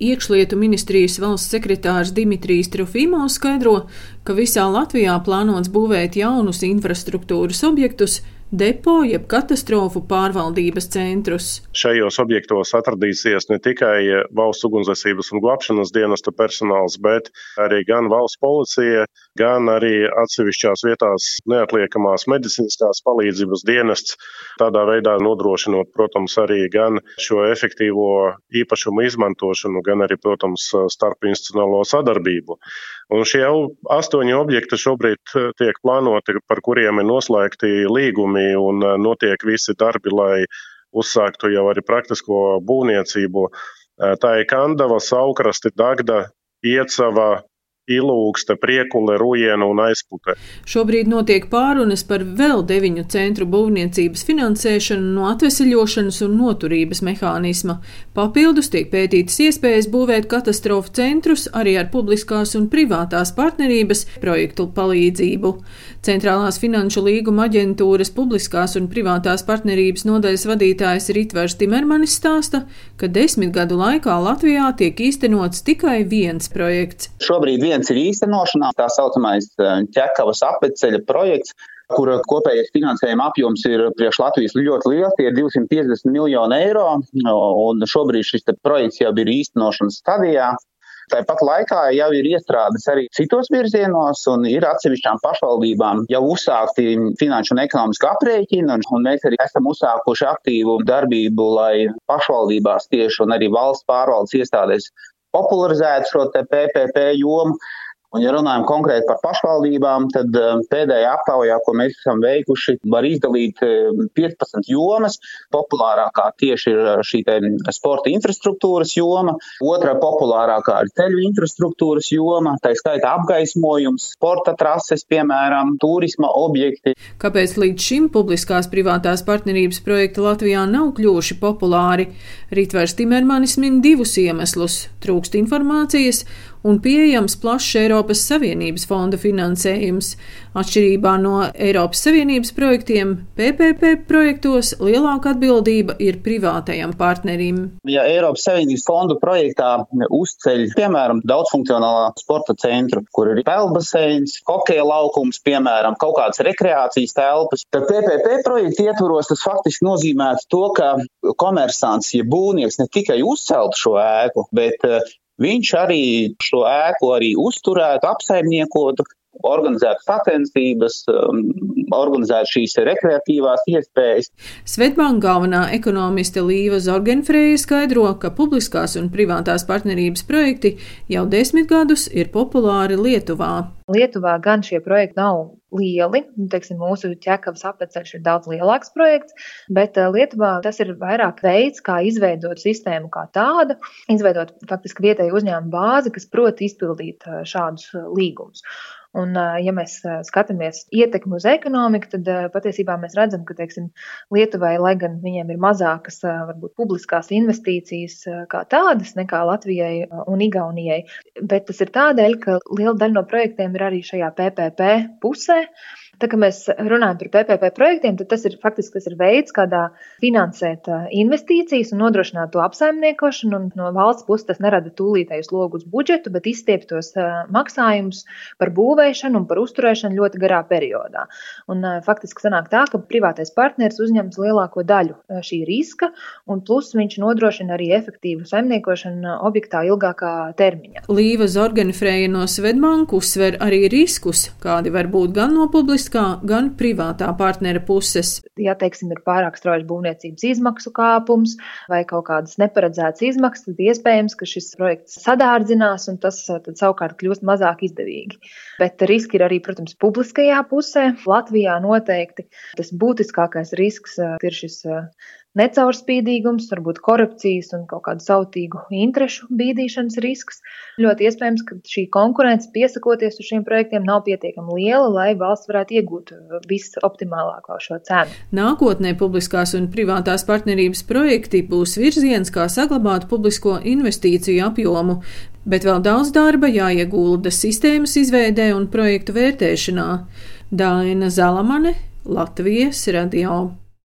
Iekšlietu ministrijas valsts sekretārs Dimitrijs Trofimovs skaidro, ka visā Latvijā plānots būvēt jaunus infrastruktūras objektus, depo jeb katastrofu pārvaldības centrus. Šajos objektos atradīsies ne tikai valsts ugunsdzēsības un glābšanas dienesta personāls, bet arī gan valsts policija, gan arī atsevišķās vietās neatliekamās medicīniskās palīdzības dienests, tādā veidā nodrošinot, protams, arī gan šo efektīvo īpašumu izmantošanu, gan arī, protams, starpinstitucionālo sadarbību. Un šie astoņi objekti šobrīd tiek plānoti, par kuriem ir noslēgti līgumi uzņēmumi un eh, notiek visi darbi, lai uzsāktu jau arī praktisko būvniecību. Eh, tā ir Kandava, Saukrasti, Dagda, Iecava, Ilūkste, Priekule, Rujena un Aizpute. Šobrīd notiek pārunas par vēl deviņu centru būvniecības finansēšanu no atveseļošanas un noturības mehānisma. Papildus tiek pētītas iespējas būvēt katastrofu centrus arī ar publiskās un privātās partnerības projektu palīdzību. Centrālās finanšu līguma aģentūras publiskās un privātās partnerības nodaļas vadītājs Ritvers Timermanis stāsta, ka desmit gadu laikā Latvijā tiek īstenots tikai viens projekts. Šobrīd viens ir īstenošanā, tā saucamais eh, ķekavas apceļa projekts, kura kopējais finansējuma apjoms ir priekš Latvijas ļoti liels, tie ir 250 miljoni eiro, un šobrīd šis projekts jau ir īstenošanas stadijā. Tāpat laikā jau ir iestrādes arī citos virzienos, un ir atsevišķām pašvaldībām jau uzsākti finanšu un ekonomisku aprēķinu, un mēs arī esam uzsākuši aktīvu darbību, lai pašvaldībās tieši un arī valsts pārvaldes iestādēs popularizētu šo PPP jomu. Un, ja runājam konkrēti par pašvaldībām, tad eh, pēdējā aptaujā, ko mēs esam veikuši, var izdalīt 15 eh, jomas. Populārākā tieši ir eh, šī sporta infrastruktūras joma, otrā populārākā ir ceļu infrastruktūras joma, tā skaitā apgaismojums, sporta trases, piemēram, turisma objekti. Kāpēc līdz šim publiskās privātās partnerības projekti Latvijā nav kļuvuši populāri? Ritvers Timermanis min divus iemeslus - trūkst informācijas un pieejams plašs Eiropas Savienības fonda finansējums. Atšķirībā no Eiropas Savienības projektiem, PPP projektos lielāka atbildība ir privātajam partnerim. Ja Eiropas Savienības fondu projektā uzceļ, piemēram, daudzfunkcionālā sporta centru, kur ir peldbaseins, hokeja laukums, piemēram, kaut kādas rekreācijas telpas, tad PPP projekta ietvaros tas faktiski nozīmētu to, ka komersants, ja būvnieks ne tikai uzceltu šo ēku, bet Viņš arī šo ēku arī uzturētu, apsaimniekotu, organizētu sacensības, um, organizētu šīs rekreatīvās iespējas. Svetbanka galvenā ekonomiste Līva Zorgenfreja skaidro, ka publiskās un privātās partnerības projekti jau desmit gadus ir populāri Lietuvā. Lietuvā gan šie projekti nav lieli, nu, teiksim, mūsu ķekavas apceļš ir daudz lielāks projekts, bet eh, Lietuvā tas ir vairāk veids, kā izveidot sistēmu kā tādu, izveidot faktiski vietēju uzņēmumu bāzi, kas prot izpildīt eh, šādus eh, līgumus. Un, ja mēs skatāmies ietekmi uz ekonomiku, tad patiesībā mēs redzam, ka teiksim, Lietuvai, lai gan viņiem ir mazākas varbūt, publiskās investīcijas kā tādas nekā Latvijai un Igaunijai, bet tas ir tādēļ, ka liela daļa no projektiem ir arī šajā PPP pusē. Tā kā mēs runājam par PPP projektiem, tad tas ir faktiski tas ir veids, kādā finansēt investīcijas un nodrošināt to apsaimniekošanu. No valsts puses tas nerada tūlītējus logus budžetu, bet izstieptos maksājumus par būvēšanu un par uzturēšanu ļoti garā periodā. Un faktiski sanāk tā, ka privātais partneris uzņems lielāko daļu šī riska, un plus viņš nodrošina arī efektīvu saimniekošanu objektā ilgākā termiņā. Līva Zorganfrēja no Svedbanku uzsver arī riskus, kādi var būt gan no publiskā publiskā, gan privātā partnera puses. Ja, teiksim, ir pārāk strauji būvniecības izmaksu kāpums vai kaut kādas neparedzētas izmaksas, tad iespējams, ka šis projekts sadārdzinās un tas tad savukārt kļūst mazāk izdevīgi. Bet riski ir arī, protams, publiskajā pusē. Latvijā noteikti tas būtiskākais risks ir šis necaurspīdīgums, varbūt korupcijas un kaut kādu sautīgu interešu bīdīšanas risks. Ļoti iespējams, ka šī konkurence piesakoties uz šiem projektiem nav pietiekami liela, lai valsts varētu iegūt visoptimālāko šo cenu. Nākotnē publiskās un privātās partnerības projekti būs virziens, kā saglabāt publisko investīciju apjomu, bet vēl daudz darba jāiegulda sistēmas izveidē un projektu vērtēšanā. Daina Zalamane, Latvijas radio.